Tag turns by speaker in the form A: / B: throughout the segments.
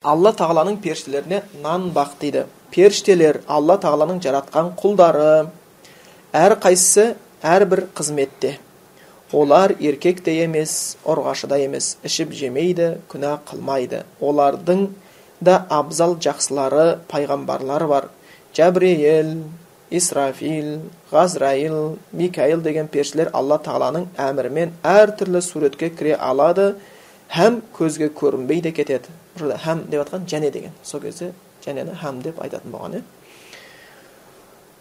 A: алла тағаланың періштелеріне нан бақ дейді. Періштелер алла тағаланың жаратқан құлдары. Әрқайсысы әрбір қызметте. Олар еркек те емес ұрғашы да емес ішіп жемейді күнә қылмайды. Олардың да абзал жақсылары пайғамбарлар бар. Жәбірейіл исрафил ғазраил микаил деген періштелер алла тағаланың әмірімен әртүрлі суретке кіре алады һәм көзге көрінбей кетеді. Жерде һәм деп жатқан және деген сол кезде жәнені һәм деп айтатын болған иә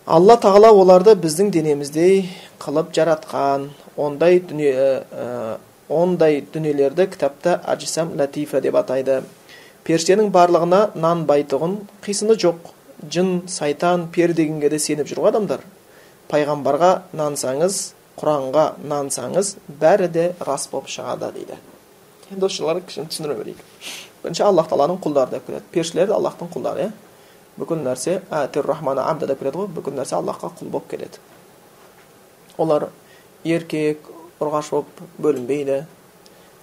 A: алла тағала оларды біздің денеміздей қылып жаратқан ондай дүние ә, ондай дүниелерді кітапта аджисам латифа деп атайды періштенің барлығына нанбайтұғын қисыны жоқ жын сайтан пер дегенге де сеніп жүр ғой адамдар пайғамбарға нансаңыз құранға нансаңыз бәрі де рас болып шығады дейді енді осы жырларды кішкене түсіндіре берейік бірінші аллах тағаланың құлдары деп келеді періштелер аллахтың құлдары иә бүкіл нәрсе рахмана абда деп келеді ғой бүкіл нәрсе аллахқа құл болып келеді олар еркек ұрғаш болып бөлінбейді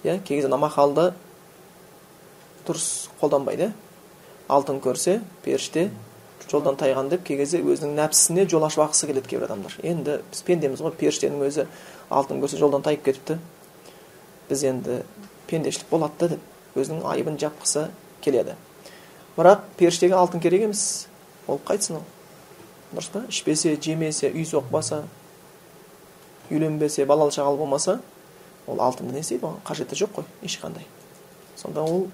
A: иә кей кезде намақалды дұрыс қолданбайды алтын көрсе періште жолдан тайған деп кей кезде өзінің нәпсісіне жол ашып алғысы келеді кейбір адамдар енді біз пендеміз ғой періштенің өзі алтын көрсе жолдан тайып кетіпті біз енді пендешілік болады да деп өзінің айыбын жапқысы келеді. Бірақ періштеге алтын керек емес. Ол қайтсын ол. Дұрыс па? Ішпесе жемесе үй соқпаса үйленбесе балалы шағалы болмаса ол алтынды не істейді оған? Қажеті жоқ қой ешқандай. Сонда ол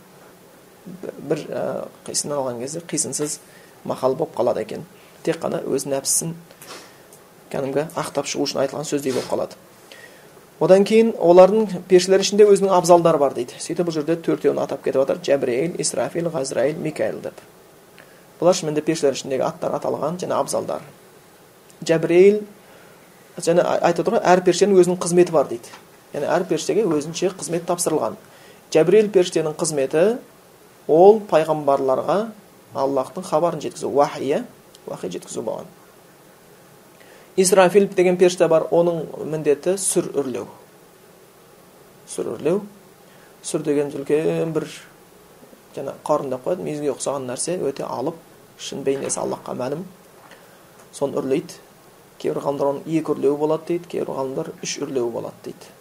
A: бір ә, алған кезде қисынсыз мақал болып қалады екен. Тек қана өз нәпсісін кәдімгі ақтап шығу үшін айтылған сөздей болып қалады. Одан кейін олардың періштелер ішінде өзінің абзалдары бар дейді. Сөйтіп бұл жерде төртеуін атап кетіп жатыр жәбірейіл исрафил ғазраил микаил деп. Бұлар шынымен де періштелер ішіндегі аттар аталған және абзалдар. Жәбірейіл және айтып отыр ғой әр періштенің өзінің қызметі бар дейді. Яғни әр періштеге өзінше қызмет тапсырылған. Жәбірейіл періштенің қызметі ол пайғамбарларға аллахтың хабарын жеткізу уахи иә уахи жеткізу болған. Исрафил деген періште бар оның міндеті сүр үрлеу сүр үрлеу сүр деген үлкен бір жаңа қарын деп қояды. Мүйізге ұқсаған нәрсе өте алып шын бейнесі аллахқа мәлім. Соны үрлейді кейбір ғалымдар оның екі үрлеуі болады дейді кейбір ғалымдар үш үрлеуі болады дейді.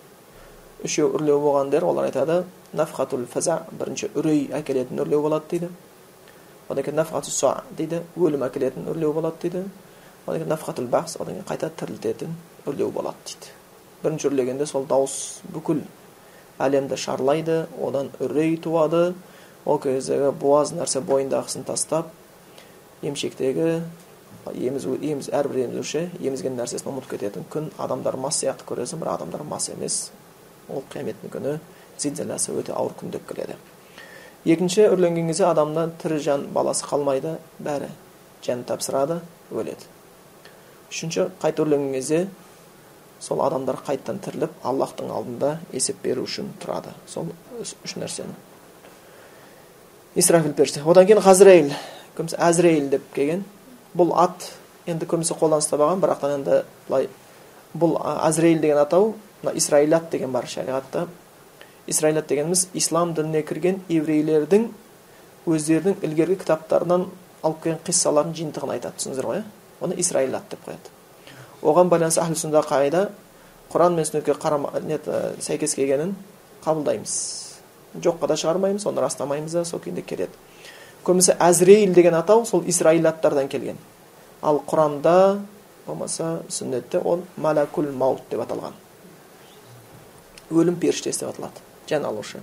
A: Үшеу үрлеу болған олар айтады нафхатул фаза бірінші үрей әкелетін үрлеу болады дейді. Одан кейін нафхату дейді өлім әкелетін үрлеу болады дейді. Одан кейін нафхатул одан қайта тірілтетін үрлеу болады дейді бірінші үрлегенде сол дауыс бүкіл әлемді шарлайды одан үрей туады ол кездегі буаз нәрсе бойындағысын тастап емшектегі еміз, еміз әрбір емізуші емізген нәрсесін ұмытып кететін күн адамдар мас сияқты көресің бірақ адамдар мас емес ол қияметтің күні зілзаласы өте ауыр күн деп келеді екінші үрленген кезде адамнан тірі жан баласы қалмайды бәрі жан тапсырады өледі үшінші қайта өрленген кезде сол адамдар қайтадан тіріліп аллахтың алдында есеп беру үшін тұрады сол үш нәрсені исрафил періште одан кейін ғазраил көбінесе әзірейіл деп келген бұл ат енді көбінесе қолданыста болған бірақ енді былай бұл әзірейіл деген атау мына исраилят деген бар шариғатта исраилят дегеніміз ислам дініне кірген еврейлердің өздерінің ілгергі кітаптарынан алып келген қиссалардың жиынтығын айтады түсіндіңіздер ғой иә оны исраилат деп қояды оған байланысты әхлі сүнда қағида құран мен сүннетке қарама сәйкес келгенін қабылдаймыз жоққа да шығармаймыз оны растамаймыз да сол күйінде келеді көбінесе әзірейіл деген атау сол исраилаттардан келген ал құранда болмаса сүннетте ол малакул маут деп аталған өлім періштесі деп аталады жан алушы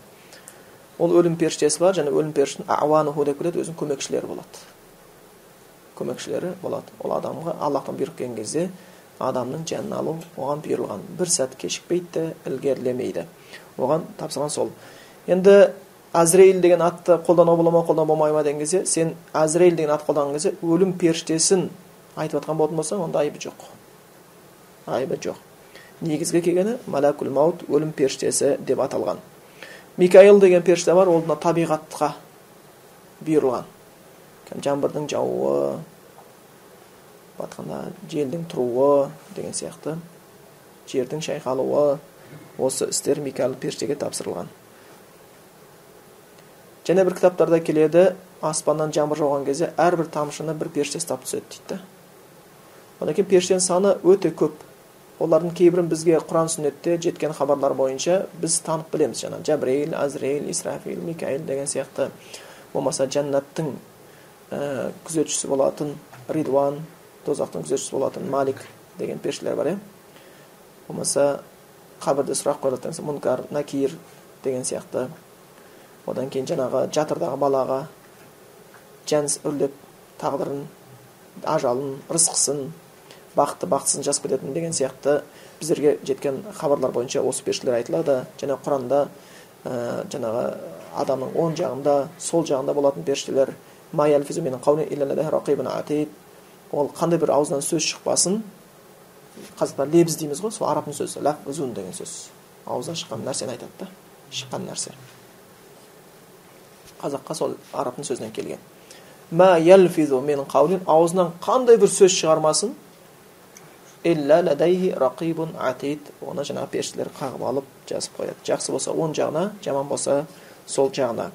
A: ол өлім періштесі бар және өлім періштесін ауануху деп келеді өзінің көмекшілері болады көмекшілері болады. Ол адамға аллахтан бұйрық келген кезде адамның жанын алу оған бұйырылған. Бір сәт кешікпейді де ілгерілемейді. Оған тапсырған сол. Енді әзірейіл деген атты қолдану бола ма қолдануға болмай ма деген кезде сен әзірейіл деген атты қолданған кезде өлім періштесін айтып жатқан болатын болсаң онда айыбы жоқ. Айыбы жоқ. Негізгі келгені малакул маут өлім періштесі деп аталған. Микаил деген періште бар ол мына табиғатқа бұйырылған. Жаңбырдың жаууы батқанда желдің тұруы деген сияқты жердің шайқалуы осы істер микаэл періштеге тапсырылған және бір кітаптарда келеді аспаннан жаңбыр жауған кезде әрбір тамшыны бір періште ұстап түседі дейді да одан кейін періштенің саны өте көп олардың кейбірін бізге құран сүннетте жеткен хабарлар бойынша біз танып білеміз жаңағы жәбірейіл әзірейіл исрафил микаил деген сияқты болмаса жәннаттың күзетшісі болатын ридуан тозақтың күзетшісі болатын малик деген періштелер бар иә? Болмаса қабірде сұрақ қойылады деген мұнкар накир деген сияқты. Одан кейін жаңағы жатырдағы балаға жәнс үрлеп тағдырын ажалын рызқысын бақытты бақытсызын жазып кететін деген сияқты біздерге жеткен хабарлар бойынша осы періштелер айтылады. Және құранда ә, жаңағы адамның оң жағында сол жағында болатын періштелер ол қандай бір аузынан сөз шықпасын қазақта лебіз дейміз ғой сол арабтың сөзі ләфзун деген сөз. Ауыздан шыққан нәрсені айтады да шыққан нәрсе. Қазаққа сол арабтың сөзінен келген. Мә менің қаулин аузынан қандай бір сөз шығармасын? Оны жаңағы періштелер қағып алып жазып қояды. Жақсы болса оң жағына жаман болса сол жағына.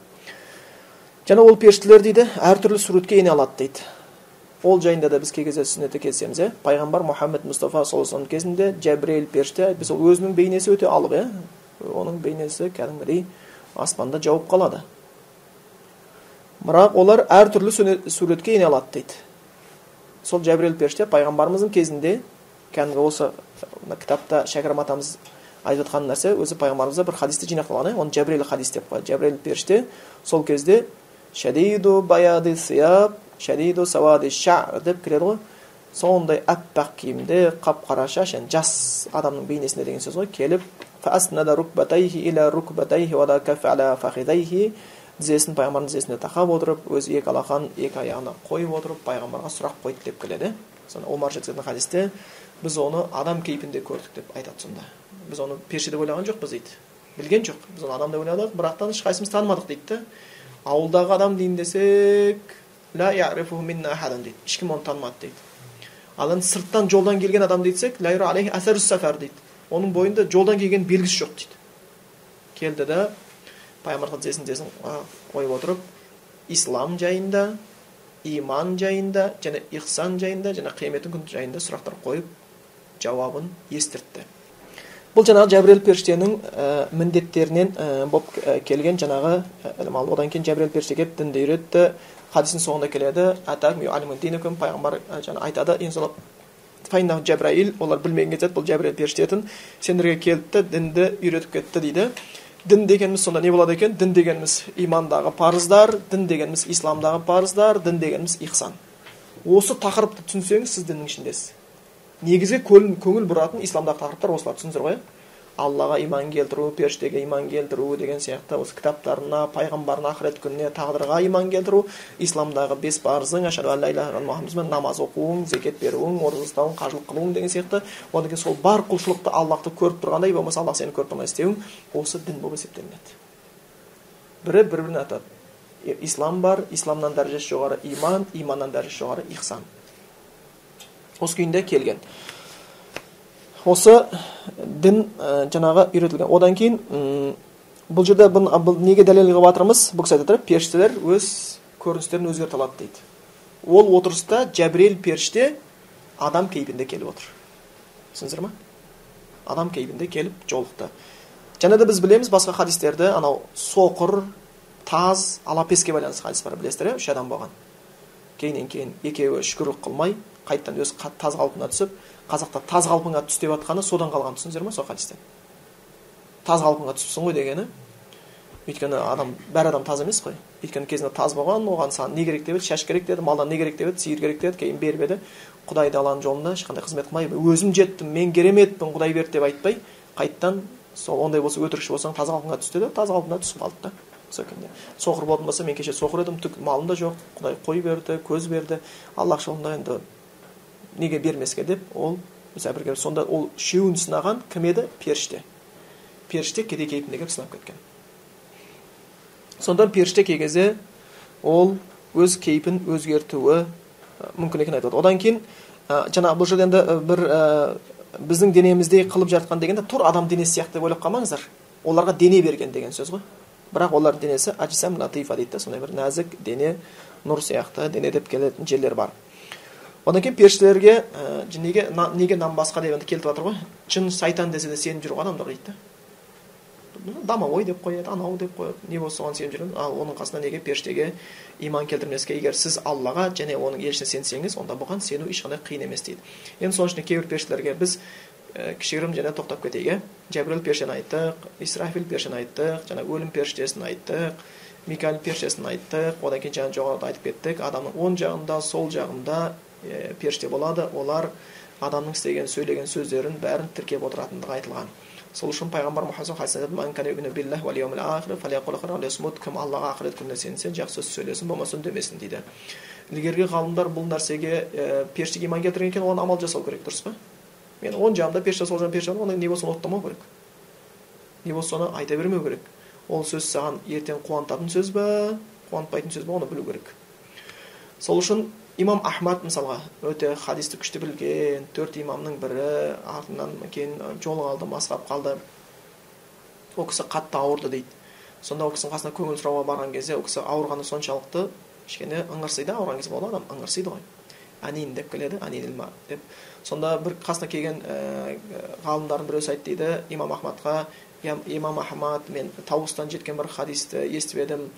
A: Және ол періштелер дейді әртүрлі суретке ене алады дейді ол жайында да біз кей кезде сүннетте кездесеміз иә пайғамбар мұхаммед мұстафа саллаллаху кезінде жәбірейіл періште біз ол өзінің бейнесі өте алып иә оның бейнесі кәдімгідей аспанда жауып қалады бірақ олар әртүрлі суретке ене алады дейді сол жәбірейіл періште пайғамбарымыздың кезінде кәдімгі осы кітапта шәкәрім атамыз айтып жатқан нәрсе өзі пайғамбарымызда бір хадисте жинақталған иә оны жәбірейіл хадис деп қояды жәбірейіл періште сол кезде шадиду баяды сияб шадиду сауади шар деп келеді ғой сондай аппақ киімде қап қара шаш yani жас адамның бейнесінде деген сөз ғой келіп тізесін пайғамбардың тізесіне тақап отырып өз екі алақанын екі аяғына қойып отырып пайғамбарға сұрақ қойды деп келеді сонда омар жеткізген хадисте біз оны адам кейпінде көрдік деп айтады сонда біз оны періште деп ойлаған жоқпыз дейді білген жоқ біз оны адам деп ойладық бірақ та ешқайсымыз танымадық дейді да ауылдағы адам дейін десек дейді. Ешкім оны танымады дейді. Ал енді сырттан жолдан келген адам десек дейді. Оның бойында жолдан келген белгісі жоқ дейді. Келді да пайғамбарға тізесін қойып отырып ислам жайында иман жайында және ихсан жайында және қияметтің күні жайында сұрақтар қойып жауабын естіртті бұл жаңағы жәбірел періштенің міндеттерінен болып келген жаңағы ілім одан кейін жәбірел періште келіп дінді үйретті хадистің соңында келеді. Пайғамбар жаңа айтады. Жәбраил олар білмеген кезде бұл жәбірел періште етін сендерге келді дінді үйретіп кетті дейді. Дін дегеніміз сонда не болады екен? Дін дегеніміз имандағы парыздар дін дегеніміз исламдағы парыздар дін дегеніміз ихсан. Осы тақырыпты түсінсеңіз сіз діннің ішіндесіз. Негізгі көңіл бұратын исламдағы тақырыптар осылар түсіндіңіздер ғой аллаға иман келтіру періштеге иман келтіру деген сияқты осы кітаптарына пайғамбарына ақырет күніне тағдырға иман келтіру исламдағы бес парызың намаз оқуың зекет беруің ораза ұстауың қажылық қылуың деген сияқты. Одан кейін сол бар құлшылықты аллахты көріп тұрғандай болмаса аллах сені көріп тұрғандай істеуің осы дін болып есептелінеді. Бірі бір бірін атады ислам бар исламнан дәрежесі жоғары иман иманнан дәрежесі жоғары ихсан. Осы күйінде келген осы дін ә, жаңағы үйретілген одан кейін бұл жерде бұл, бұл неге дәлел қылып жатырмыз бұл кісі айтып періштелер өз көріністерін өзгерте алады дейді ол отырыста жәбірел періште адам кейпінде келіп отыр түсіндіңіздер ма адам кейпінде келіп жолықты және де біз білеміз басқа хадистерді анау соқыр таз алапеске байланысты хадис бар білесіздер иә үш адам болған кейіннен кейін екеуі шүкірлік қылмай қайтадан өз таз қалпына түсіп қазақта таз қалпыңа түс деп жатқаны содан қалған түсіндіңіздер ма сол хадистен? Таз қалпыңа түсіпсің ғой дегені. Өйткені адам бәр адам таз емес қой. Өйткені кезінде таз болған оған саған не керек деп еді? Шаш керек деді малдан не керек деп еді? Сиыр керек деді кейін беріп еді. Құдай тағаланың жолында ешқандай қызмет қылмай өзім жеттім мен кереметпін құдай берді деп айтпай қайтадан сол ондай болса өтірікші болсаң таз қалпыңа түс деді таз қалпына түсіп қалды да. Соқыр болатын болса мен кеше соқыр едім түк малым да жоқ құдай қой берді көз берді. Аллах жолында енді неге бермеске деп ол бірге сонда ол үшеуін сынаған кім еді? Періште. Періште кедей кейпінде келіп сынап кеткен. Сонда періште кей кезде ол өз кейпін өзгертуі мүмкін екенін айтып одан кейін ә, жаңағы бұл жерде енді бір ә, біздің денеміздей қылып жатқан дегенде тура адам денесі сияқты деп ойлап қалмаңыздар. Оларға дене берген деген сөз ғой. Бірақ олар денесі аджисам латифа дейді да сондай бір нәзік дене нұр сияқты дене деп келетін жерлер бар. Одан кейін періштелерге ә, неге неге басқа деп енді келтіріп жатыр ғой. Жын сайтан десе де сеніп жүр ғой адамдар дейді да домовой деп қояды анау деп қояды. Не болса соған сеніп жүреміз ал оның қасында неге періштеге иман келтірмеске егер сіз аллаға және оның елшісіне сенсеңіз онда бұған сену ешқандай қиын емес дейді. Енді соның ішінде кейбір періштелерге біз ә, кішігірім және тоқтап кетейік иә. Жәбірел періштені айттық исрафил періштені айттық жаңа өлім періштесін айттық микаил періштесін айттық. Одан кейін жаңа жоғарыда айтып кеттік адамның оң жағында сол жағында періште болады. Олар адамның істеген сөйлеген сөздерін бәрін тіркеп отыратындығы айтылған. Сол үшін пайғамбар мұхаммад кім аллаға ақырет күніне сенсе жақсы сөз сөйлесін болмаса үндемесін дейді. Ілгергі ғалымдар бұл нәрсеге ә, періштеге иман келтірген екен оған амал жасау керек дұрыс па? Мен оң жағымда періште сол жағында періште оны не болса оны оттамау керек. Не болса соны айта бермеу керек. Ол сөз саған ертең қуантатын сөз ба қуантпайтын сөз ба оны білу керек. Сол үшін имам ахмад мысалға өте хадисті күшті білген төрт имамның бірі артынан кейін жолы қалды масқап қалды ол кісі қатты ауырды дейді. Сонда ол кісінің қасына көңіл сұрауға барған кезде ол кісі ауырғаны соншалықты кішкене ыңырсиды ауырған кезде болады адам ыңырсиды ғой. Әнин деп келеді деп. Сонда бір қасына келген ә, ғалымдардың біреусі айтты дейді имам ахмадқа имам ахмад мен тауыстан жеткен бір хадисті естіп едім.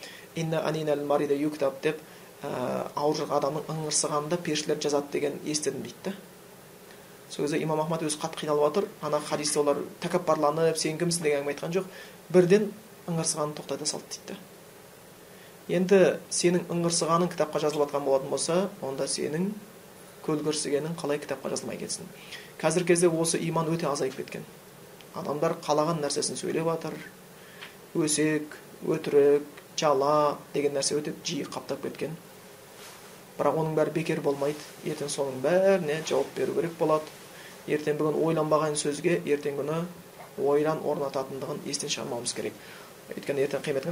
A: Деп. Ә, ауыр адамның ыңырсығанында періштелер жазады деген естідім дейді. Да сол кезде имам ахмад өзі қатты қиналып жатыр ана хадисте олар тәкаппарланып сен кімсің деген әңгіме айтқан жоқ. Бірден ыңырсығанын тоқтата салды дейді. Енді сенің ыңырсығаның кітапқа жазылып жатқан болатын болса онда сенің көлгірсігенің қалай кітапқа жазылмай кетсін? Қазіргі кезде осы иман өте азайып кеткен. Адамдар қалаған нәрсесін сөйлеп жатыр. Өсек өтірік жала деген нәрсе өте жиі қаптап кеткен. Бірақ оның бәрі бекер болмайды. Ертең соның бәріне жауап беру керек болады. Ертең бүгін ойланбаған сөзге ертең күні ойлан орнататындығын естен шығармауымыз керек. Өйткені ертең қиямет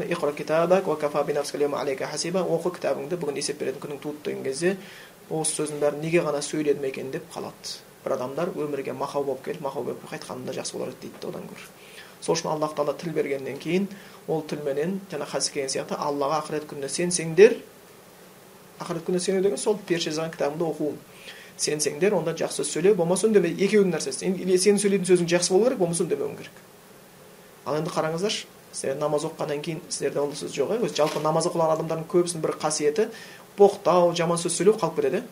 A: кітабыңды бүгін есеп беретін күнің туды деген кезде осы сөздің бәрін неге ғана сөйледім екен деп қалады. Бір адамдар өмірге мақау болып келіп мақау болып қайтқанында жақсы болар еді дейді одан гөрі. Сол үшін аллах тағала тіл бергеннен кейін ол тілменен жаңа хадис келген сияқты аллаға ақырет күніне сенсеңдер ақырет күніне сену деген сол періште жазған кітабыңды оқу сенсеңдер онда жақсы сөз сөйле болмаса үндеме екеуінің нәрсесі или сенің сөйлейтін сөзің жақсы болу керек болмаса үндемеуің керек ал енді қараңыздаршы сіздер намаз оқығаннан кейін сіздерде ондай сөз жоқ иә жалпы намаз оқыған адамдардың көбісінің бір қасиеті боқтау жаман сөз сөйлеу қалып кетеді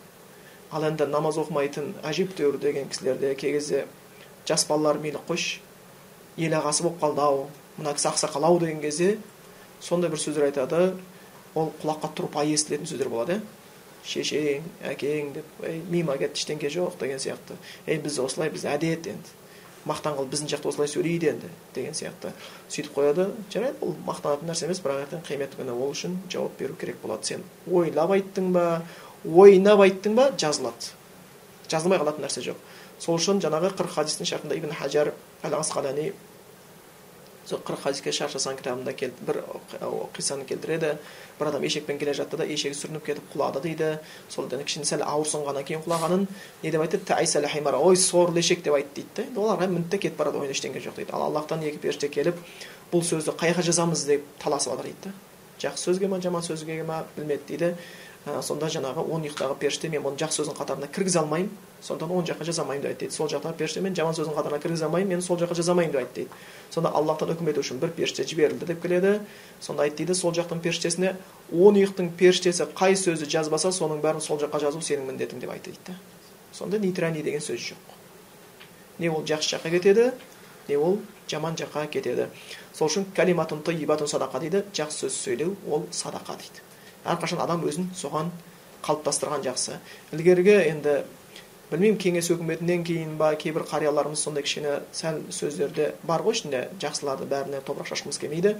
A: ал енді намаз оқымайтын әжептәуір деген кісілерде кей кезде жас балалар мейлі қойшы ел ағасы болып қалды ау мына кісі ақсақал ау деген кезде сондай бір сөздер айтады ол құлаққа тұрпайы естілетін сөздер болады иә. Шешең әкең деп ей миыма кетті ештеңке жоқ деген сияқты. Ей біз осылай біз әдет енді. Мақтан қылып біздің жақта осылай сөйлейді енді деген сияқты. Сөйтіп қояды. Жарайды бұл мақтанатын нәрсе емес бірақ ертең қиямет күні ол үшін жауап беру керек болады. Сен ойлап айттың ба ойнап айттың ба жазылады. Жазылмай қалатын нәрсе жоқ. Сол үшін жаңағы қырық хадистің шартында ибн хажар әл сол қырық хадиске шаршасаң кітабында кел, бір қиссаны келтіреді бір адам ешекпен келе жатты да ешегі сүрініп кетіп құлады дейді сол кішкене сәл ауырсынғаннан кейін құлағанын не деп айтады ой сорлы ешек деп айтты дейді да оларға мінді де кетіп барады ойында ештеңе жоқ дейді ал аллахтан екі періште келіп бұл сөзді қай жаққа жазамыз деп таласып жатыр дейді да жақсы сөзге ма жаман сөзге ма білмеді дейді сонда жаңағы он ұйықтағы періште мен бұны жақсы сөздің қатарына кіргізе алмаймын сондықтан оң жаққа жаза алмаймын деп айтты. Дейді сол жақтағы періште мен жаман сөздің қатарына кіргізе алмаймын мен сол жаққа жаза алмаймын деп айтты. Дейді сонда аллахтан үкім ету үшін бір періште жіберілді деп келеді. Сонда айтты дейді сол жақтың періштесіне он ұйықтың періштесі қай сөзді жазбаса соның бәрін сол жаққа жазу сенің міндетің деп айтты дейді. Да сонда нейтральный деген сөз жоқ. Не ол жақсы жаққа кетеді не ол жаман жаққа кетеді. Сол үшін калиматун тайибатун садақа дейді жақсы сөз сөйлеу ол садақа дейді. Әрқашан адам өзін соған қалыптастырған жақсы. Ілгергі енді білмеймін кеңес өкіметінен кейін ба кейбір қарияларымыз сондай кішкене сәл сөздерде бар ғой ішінде жақсыларды бәріне топырақ шашқымыз келмейді.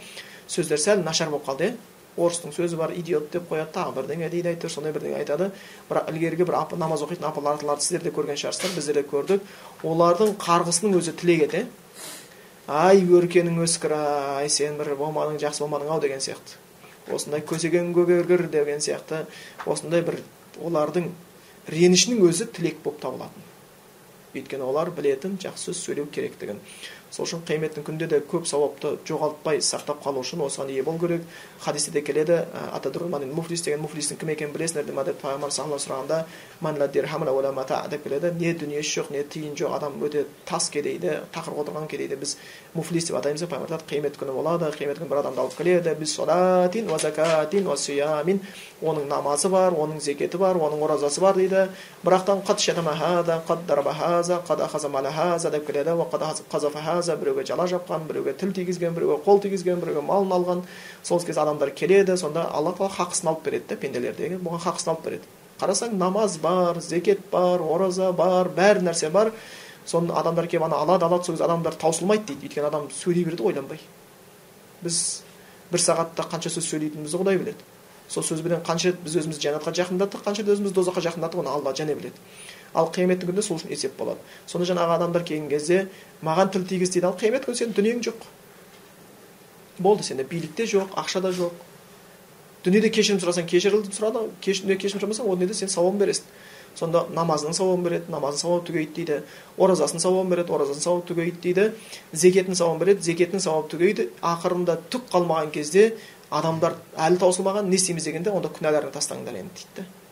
A: Сөздер сәл нашар болып қалды. Иә орыстың сөзі бар идиот деп қояды тағы бірдеңе дейді әйтеуір сондай бірдеңе айтады. Бірақ ілгергі бір апа, намаз оқитын апаларларды сіздер де көрген шығарсыздар біздер де көрдік. Олардың қарғысының өзі тілек еді ай өркенің өскір ай сен бір болмадың жақсы болмадың ау деген сияқты. Осындай көсеген көгергір деген сияқты осындай бір олардың ренішінің өзі тілек болып табылатын. Өйткені олар білетін жақсы сөз сөйлеу керектігін. Сол үшін қияметтің күнінде де көп сауапты жоғалтпай сақтап қалу үшін осыған ие болу керек. Хадисте де келеді муфлис деген муфлистің кім екенін білесіңдер деп пайғамбар сұрағанда деп келеді. Не дүниесі жоқ не тиын жоқ адам өте тас кедейді тақыр отырған кедейді біз муфлис деп атаймыз пайғамбар айтады қиямет күні болады қиямет күні бір адамды алып келеді. Оның намазы бар оның зекеті бар оның оразасы бар дейді. Бірақтан деп келеді біреуге жала жапқан біреуге тіл тигізген біреуге қол тигізген біреуге малын алған сол кез адамдар келеді сонда алла тағала хақысын алып береді да пенделердегі бұған хақысын алып береді қарасаң намаз бар зекет бар ораза бар бәр нәрсе бар соны адамдар келіп ана алады алады сол кезде адамдар таусылмайды дейді өйткені адам сөйлей береді ойланбай біз бір сағатта қанша сөз сөйлейтінімізді құдай біледі сол сөзбенен қанша рет біз өзімізді жәннатқа жақындаттық қанша рет өзімізді дозаққа жақындаттық оны алла және біледі ал қияметтің күнінде сол үшін есеп болады. Сонда жаңағы адамдар келген кезде маған тіл тигіз дейді ал қиямет күні сенің дүниең жоқ. Болды сенде билік те жоқ ақша да жоқ. Дүниеде кешірім сұрасаң кешірілді сұрады дүниеде кешірім сұрамасаң ол дүниеде сен сауабын бересің. Сонда намазының сауабын береді намазының сауабы түгейді дейді. Оразасының сауабын береді оразасының сауабы түгейді дейді. Зекетін сауабын береді зекетінің сауабы түгейді. Ақырында түк қалмаған кезде адамдар әлі таусылмаған не істейміз дегенде онда күнәларыңды тастаңдар енді дейді. да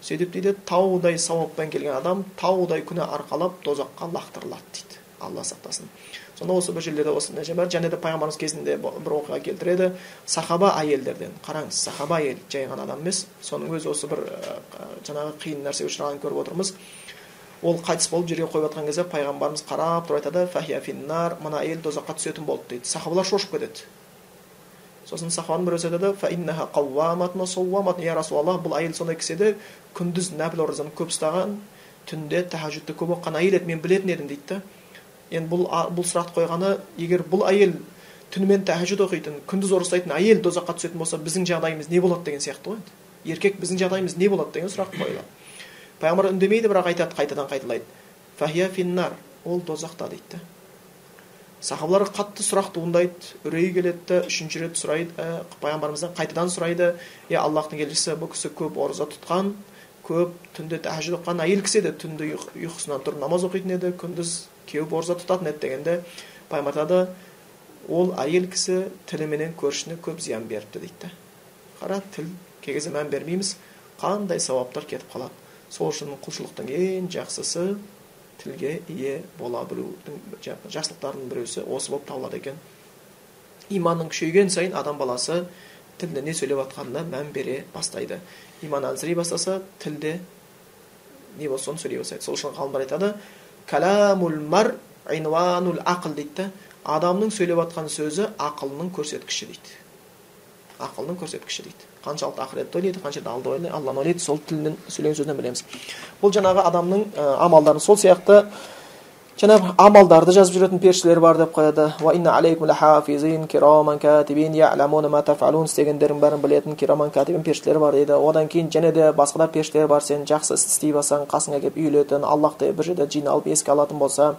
A: сөйтіп дейді таудай сауаппен келген адам таудай күнә арқалап тозаққа лақтырылады дейді. Алла сақтасын. Сонда осы бір жерлерде осы нәрсе бар. Және де пайғамбарымыз кезінде бір оқиға келтіреді. Сахаба әйелдерден қараңыз. Сахаба әйел жай ғана адам емес. Соның өзі осы бір жаңағы қиын нәрсеге ұшырағанын көріп отырмыз. Ол қайтыс болып жерге қойып жатқан кезде пайғамбарымыз қарап тұрып айтады мына әйел тозаққа түсетін болды дейді. Сахабалар шошып кетеді. Сосын сахабаның біреусі айтады я расулаллах бұл әйел сондай кісі еді күндіз нәпіл оразаны көп ұстаған түнде тәхажүдті көп оқыған әйел еді мен білетін едім дейді да енді бұл бұл сұрақты қойғаны егер бұл әйел түнімен тәхажүд оқитын күндіз ораза ұстайтын әйел тозаққа түсетін болса біздің жағдайымыз не болады деген сияқты ғой енді еркек біздің жағдайымыз не болады деген сұрақ қойылады. Пайғамбар үндемейді бірақ айтады қайтадан қайталайды. Ол тозақта дейді да сахабаларға қатты сұрақ туындайды үрей келеді да үшінші рет сұрайды ә, пайғамбарымыздан қайтадан сұрайды иә аллахтың елшісі бұл кісі көп ораза тұтқан көп түнде тәжүд оқыған әйел кісі еді түнде ұйқысынан тұрып намаз оқитын еді күндіз кеуіп ораза тұтатын еді дегенде пайғамбар айтады ол әйел кісі тіліменен көршісіне көп зиян беріпті дейді. Қара тіл кей кезде мән бермейміз қандай сауаптар кетіп қалады. Сол үшін құлшылықтың ең жақсысы тілге ие бола білудің жақсылықтарының біреусі осы болып табылады екен. Иманның күшейген сайын адам баласы тілде не сөйлеп жатқанына мән бере бастайды. Иман әлсірей бастаса тілде не болса соны сөйлей бастайды. Сол үшін ғалымдар айтады кәләмул мар ақыл дейді. Да адамның сөйлеп жатқан сөзі ақылының көрсеткіші дейді. Ақылының көрсеткіші дейді. Қаншалықты ақыретті ойлайды қанша алды ойлайды алланы ойлайды сол тілінен сөйлеген сөзінен білеміз. Бұл жаңағы адамның ә, амалдары сол сияқты. Жаңағы амалдарды жазып жүретін періштелер бар деп қояды. Істегендерің бәрін білетін кираман катибин періштелер бар дейді. Одан кейін және де басқа да періштелер бар. Сен жақсы іс істей бастасаң қасыңа келіп үйілетін аллахты бір жерде жиналып еске алатын болса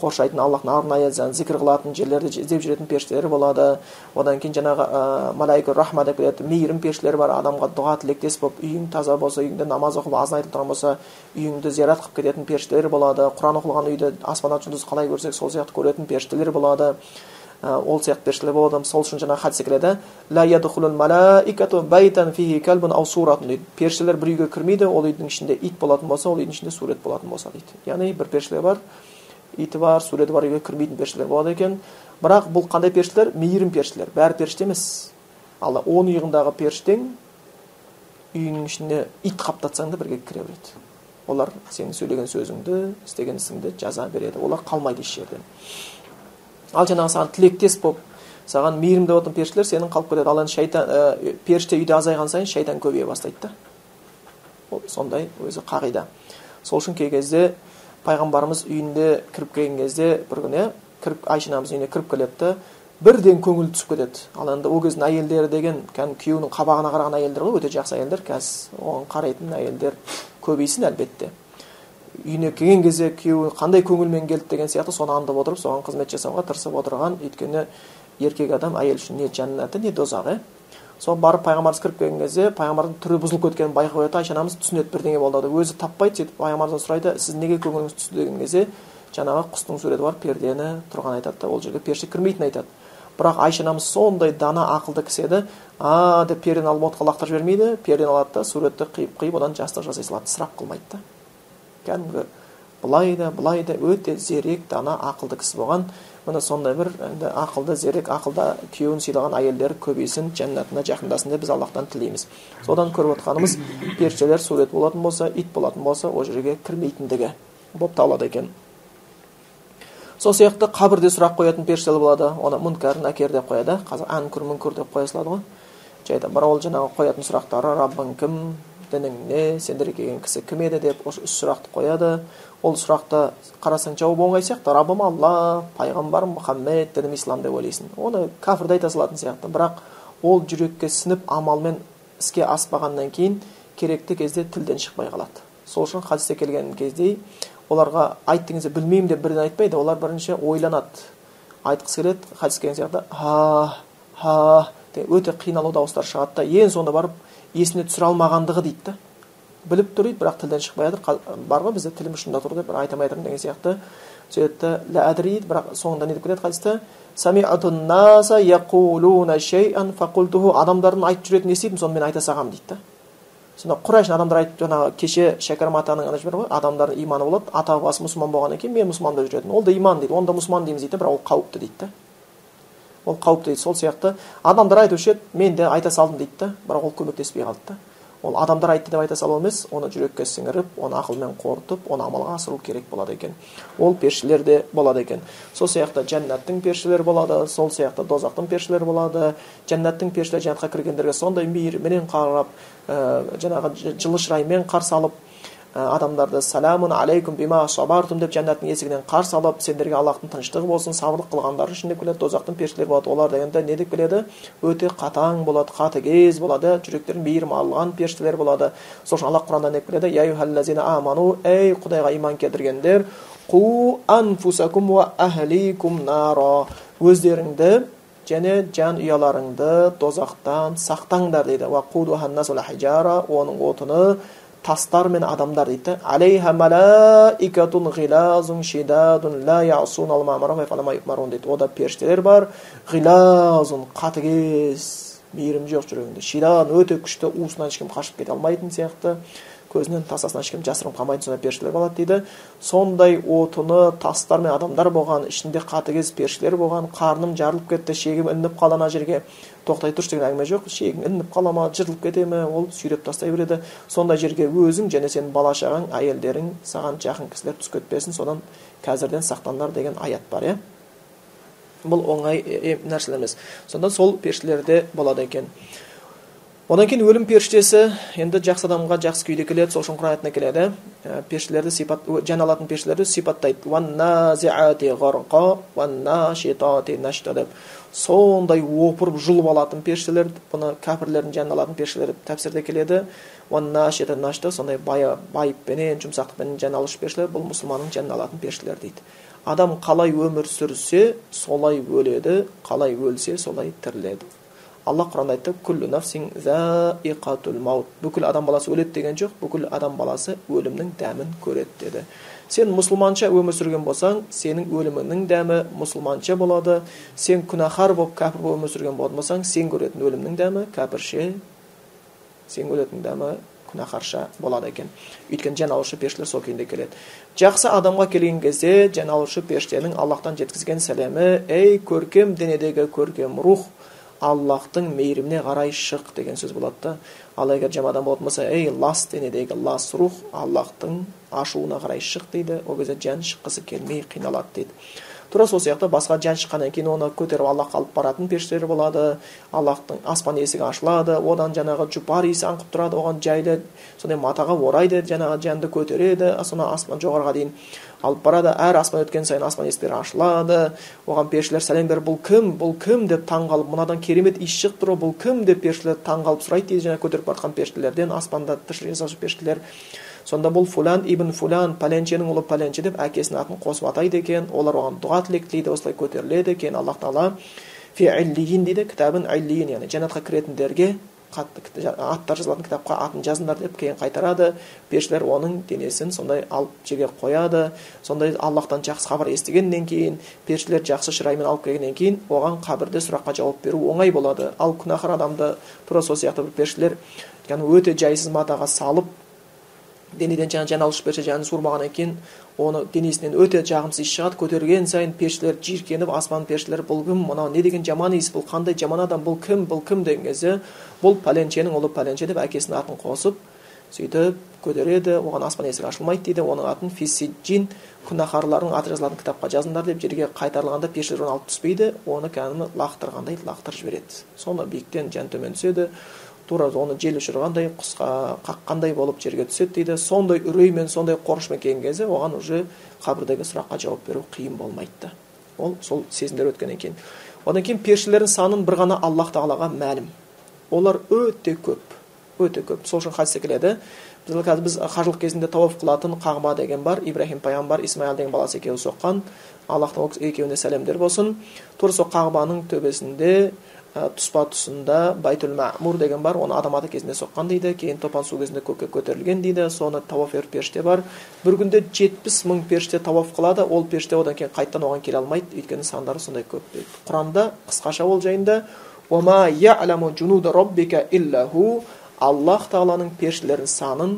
A: қоршайтын аллахтың арнайы зікір қылатын жерлерді іздеп жүретін періштелер болады. Одан кейін жаңағы ә, малайка рахма деп келеді. Мейірім періштелері бар. Адамға дұға тілектес болып үйің таза болса үйіңде намаз оқып азан айтылып тұрған болса үйіңді зиярат қылып кететін періштелер болады. Құран оқылған үйді аспанат жұлдыз қалай көрсек сол сияқты көретін періштелер болады. Ол сияқты періштелер болады. Сол үшін жаңағы хадисте келеді. Періштелер бір үйге кірмейді ол үйдің ішінде ит болатын болса ол үйдің ішінде сурет болатын болса дейді. Яғни бір періштелер бар. Иті бар суреті бар үйге кірмейтін періштелер болады екен бірақ бұл қандай періштелер мейірім періштелер бәрі періште емес ал он иығындағы періштең үйіңнің ішіне ит қаптатсаң да бірге кіре береді олар сенің сөйлеген сөзіңді істеген ісіңді жаза береді олар қалмайды еш жерден ал жаңағы саған тілектес болып саған мейірімді болатын періштелер сенің қалып кетеді ал енді шайтан ә, періште үйде азайған сайын шайтан көбейе бастайды да ол сондай өзі қағида сол үшін кей кезде пайғамбарымыз үйінде кіріп келген кезде бір күні кіріп айша анамыз үйіне кіріп келеді бірден көңілі түсіп кетеді ал енді ол кездің әйелдері деген кәдімгі күйеуінің қабағына қараған әйелдер ғой өте жақсы әйелдер қазір оған қарайтын әйелдер көбейсін әлбетте үйіне келген кезде күйеуі қандай көңілмен келді деген сияқты соны аңдып отырып соған қызмет жасауға тырысып отырған өйткені еркек адам әйел үшін не жәннаты не дозақ иә сол барып пайғамбарымыз кіріп келген кезде пайғамбардың түрі бұзылып кеткенін байқап қояды айша анамыз түсінеді бірдеңе болды деп. Өзі таппайды сөйтіп пайғамбарымыздан сұрайды сіз неге көңіліңіз түсті? деген кезде жаңағы құстың суреті бар пердені тұрған айтады да ол жерге періште кірмейтінін айтады. Бірақ айша анамыз сондай дана ақылды кісі еді. А деп пердені алып отқа лақтырып жібермейді. Пердені алады да суретті қиып қиып одан жастық жасай салады ысырап қылмайды да. Кәдімгі былай да былай да өте зерек дана ақылды кісі болған міне сондай бір енді ақылды зерек ақылда күйеуін сыйлаған әйелдер көбейсін жәннатына жақындасын деп біз аллахтан тілейміз содан көріп отқанымыз періштелер сурет болатын болса ит болатын болса ол жерге кірмейтіндігі болып табылады екен сол сияқты қабірде сұрақ қоятын періштелер болады оны мүнкәр нәкер деп қояды қазір әнкүр мүнкір деп қоя салады ғой жайда бірақ ол жаңағы қоятын сұрақтары раббың кім дінің не сендерге келген кісі кім еді деп үш сұрақты қояды ол сұрақты қарасаң жауабы оңай сияқты раббым алла пайғамбар мұхаммед дінім ислам деп ойлайсың оны кәпірді айта салатын сияқты бірақ ол жүрекке сіңіп амалмен іске аспағаннан кейін керекті кезде тілден шықпай қалады сол үшін хадисте келген кезде оларға айт білмеймін деп бірден айтпайды олар бірінші ойланады айтқысы келеді хадис келген сияқты ха ха өте қиналу дауыстар шығады да ең соңында барып есіне түсіре алмағандығы дейді да. Біліп тұр дейді бірақ тілден шықпай жатыр. Бар ғой бізде тілім ұшында тұр деп айта алмай жатырмын деген сияқты. Сөйтеді да дейді бірақ соңында не деп кетеді хадисте? Адамдардың айтып жүретінін естидім соны мен айта салғанмын дейді да. Сонда құрайш адамдар айтып жаңағы кеше шәкәрім атаның ана бар ғой адамдардың иманы болады ата бабасы мұсылман болғаннан кейін мен мұсылман деп жүретін. Ол да иман дейді оны да мұсылман дейміз дейді бірақ ол қауіпті дейді да. Ол қауіпті дейді сол сияқты адамдар айтушы еді мен де айта салдым дейді да. Бірақ ол көмектеспей қалды да. Ол адамдар айтты деп айта салу емес оны жүрекке сіңіріп оны ақылмен қорытып оны амалға асыру керек болады екен. Ол періштелер де болады екен. Сол сияқты жәннаттың періштелері болады сол сияқты дозақтың періштелері болады. Жәннаттың періштелері жәннатқа кіргендерге сондай мейіріменен қарап ә, жаңағы жылы шыраймен қарсы алып адамдарды саламун алейкум бима сабартум деп жәннаттың есігінен қарсы алып сендерге аллахтың тыныштығы болсын сабырлық қылғандар үшін деп келеді дозақтың періштелері болады олар дегенде не деп келеді? Өте қатаң болады қатыгез болады жүректерін мейірім алған періштелер болады. Сол үшін аллах құранда не деп келеді? Аману құдайға иман келтіргендер анфусакум ахликум өздеріңді және жан ұяларыңды дозақтан сақтаңдар дейді. Оның отыны тастар мен адамдар дейді. Ода періштелер бар. Ғилазун қатыгез мейірім жоқ жүрегінде. Шидан өте күшті уысынан ешкім қашып кете алмайтын сияқты көзінен тасасынан ешкім жасырынып қалмайтын сондай періштелер болады дейді. Сондай отыны тастар мен адамдар болған ішінде қатыгез періштелер болған қарным жарылып кетті шегім ілініп қалды ана жерге. Тоқтай тұршы деген әңгіме жоқ шегің ілініп қала ма жыртылып кете ме ол сүйреп тастай береді. Сондай жерге өзің және сенің бала шағаң әйелдерің саған жақын кісілер түсіп кетпесін содан қазірден сақтандар деген аят бар иә? Бұл оңай нәрселер емес. Сонда сол періштелерде болады екен. Одан кейін өлім періштесі енді жақсы адамға жақсы күйде келеді сол үшін құран аятында келеді. Періштелерді сипат жан алатын періштелерді сипаттайды. Деп. Сондай опырып жұлып алатын періштелер бұны кәпірлердің жанына алатын періштелер тәпсірде келеді. Сондай байыппенен жұмсақтықпенен жан алушы періштелер бұл мұсылманның жанына алатын періштелер дейді. Адам қалай өмір сүрсе солай өледі қалай өлсе солай тіріледі. Алла құранда айтты күллі нафсин маут бүкіл адам баласы өледі деген жоқ бүкіл адам баласы өлімнің дәмін көреді деді сен мұсылманша өмір сүрген болсаң сенің өліміңнің дәмі мұсылманша болады сен күнәһар болып кәпір болып өмір сүрген болатын болсаң сен көретін өлімнің дәмі кәпірше сен өлетін дәмі күнәһарша болады екен өйткені жан алушы періштелер сол күйінде келеді жақсы адамға келген кезде жан алушы періштенің аллахтан жеткізген сәлемі ей көркем денедегі көркем рух аллахтың мейіріміне қарай шық деген сөз болады да ал егер жаман болатын болса ей лас денедегі лас рух аллахтың ашуына қарай шық дейді ол кезде жан шыққысы келмей қиналады дейді тура сол сияқты басқа жан шыққаннан кейін оны көтеріп аллахқа алып баратын періштелер болады. Аллахтың аспан есігі ашылады. Одан жаңағы жұпар иісі аңқып тұрады оған жайлы. Сондай матаға орайды жаңағы жанды көтереді. Сонау аспан жоғарыға дейін алып барады. Әр аспан өткен сайын аспан есіктері ашылады. Оған періштелер сәлем беріп бұл кім? Бұл кім? деп таңғалып мынадан керемет иіс шығып тұр. Бұл кім? деп періштелер таңғалып сұрайды дейді. Жаңа көтеріп бара жатқан періштелерден аспанда тіршілік жасаушы періштелер. Сонда бұл фулан ибн фулан пәленшенің ұлы пәленше деп әкесінің атын қосып атайды екен. Олар оған дұға тілек тілейді осылай көтеріледі екен. Аллах тағала дейді кітабын яғни жәннатқа кіретіндерге қатты аттар жазылатын кітапқа атын жазыңдар деп кейін қайтарады. Періштелер оның денесін сондай алып жерге қояды. Сондай аллахтан жақсы хабар естігеннен кейін періштелер жақсы шыраймен алып келгеннен кейін оған қабірде сұраққа жауап беру оңай болады. Ал күнәһар адамды тура сол сияқты бір періштелер өте жайсыз матаға салып денеден жаңағы жан алып шығып берсе жанын суырмағаннан кейін оны денесінен өте жағымсыз иіс шығады көтерген сайын періштелер жиіркеніп аспан періштелері бұл кім мынау не деген жаман иіс бұл қандай жаман адам бұл кім бұл кім деген кезде бұл пәленшенің ұлы пәленше деп әкесінің атын қосып сөйтіп көтереді оған аспан есігі ашылмайды дейді оның атын фисиджин күнәһарлардың аты жазылатын кітапқа жазыңдар деп жерге қайтарылғанда періштелер оны алып түспейді оны кәдімгі лақтырғандай лақтырып жібереді. Соны биіктен жан төмен түседі тура оны жел ұшырғандай құсқа қаққандай болып жерге түседі дейді. Сондай үреймен сондай қорқынышпен келген кезде оған уже қабірдегі сұраққа жауап беру қиын болмайды. Ол сол сезімдер өткеннен кейін. Одан кейін періштелердің санын бір ғана аллах тағалаға мәлім. Олар өте көп өте көп. Сол үшін хадисте келеді. Біз қазір біз қажылық кезінде тауаф қылатын қағба деген бар ибраһим пайғамбар исмаил деген баласы екеуі соққан. Аллахтың екеуіне сәлемдер болсын. Тура сол қағбаның төбесінде тұспа тұсында байтул мәмур деген бар оны адам ата кезінде соққан дейді кейін топан су кезінде көкке көтерілген дейді соны тауаф періште бар. Бір күнде жетпіс мың періште тауаф қылады ол періште одан кейін қайтадан оған келе алмайды өйткені сандары сондай көп дейді. Құранда қысқаша ол жайында аллах тағаланың періштелерінің санын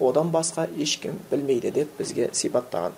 A: одан басқа ешкім білмейді деп бізге сипаттаған.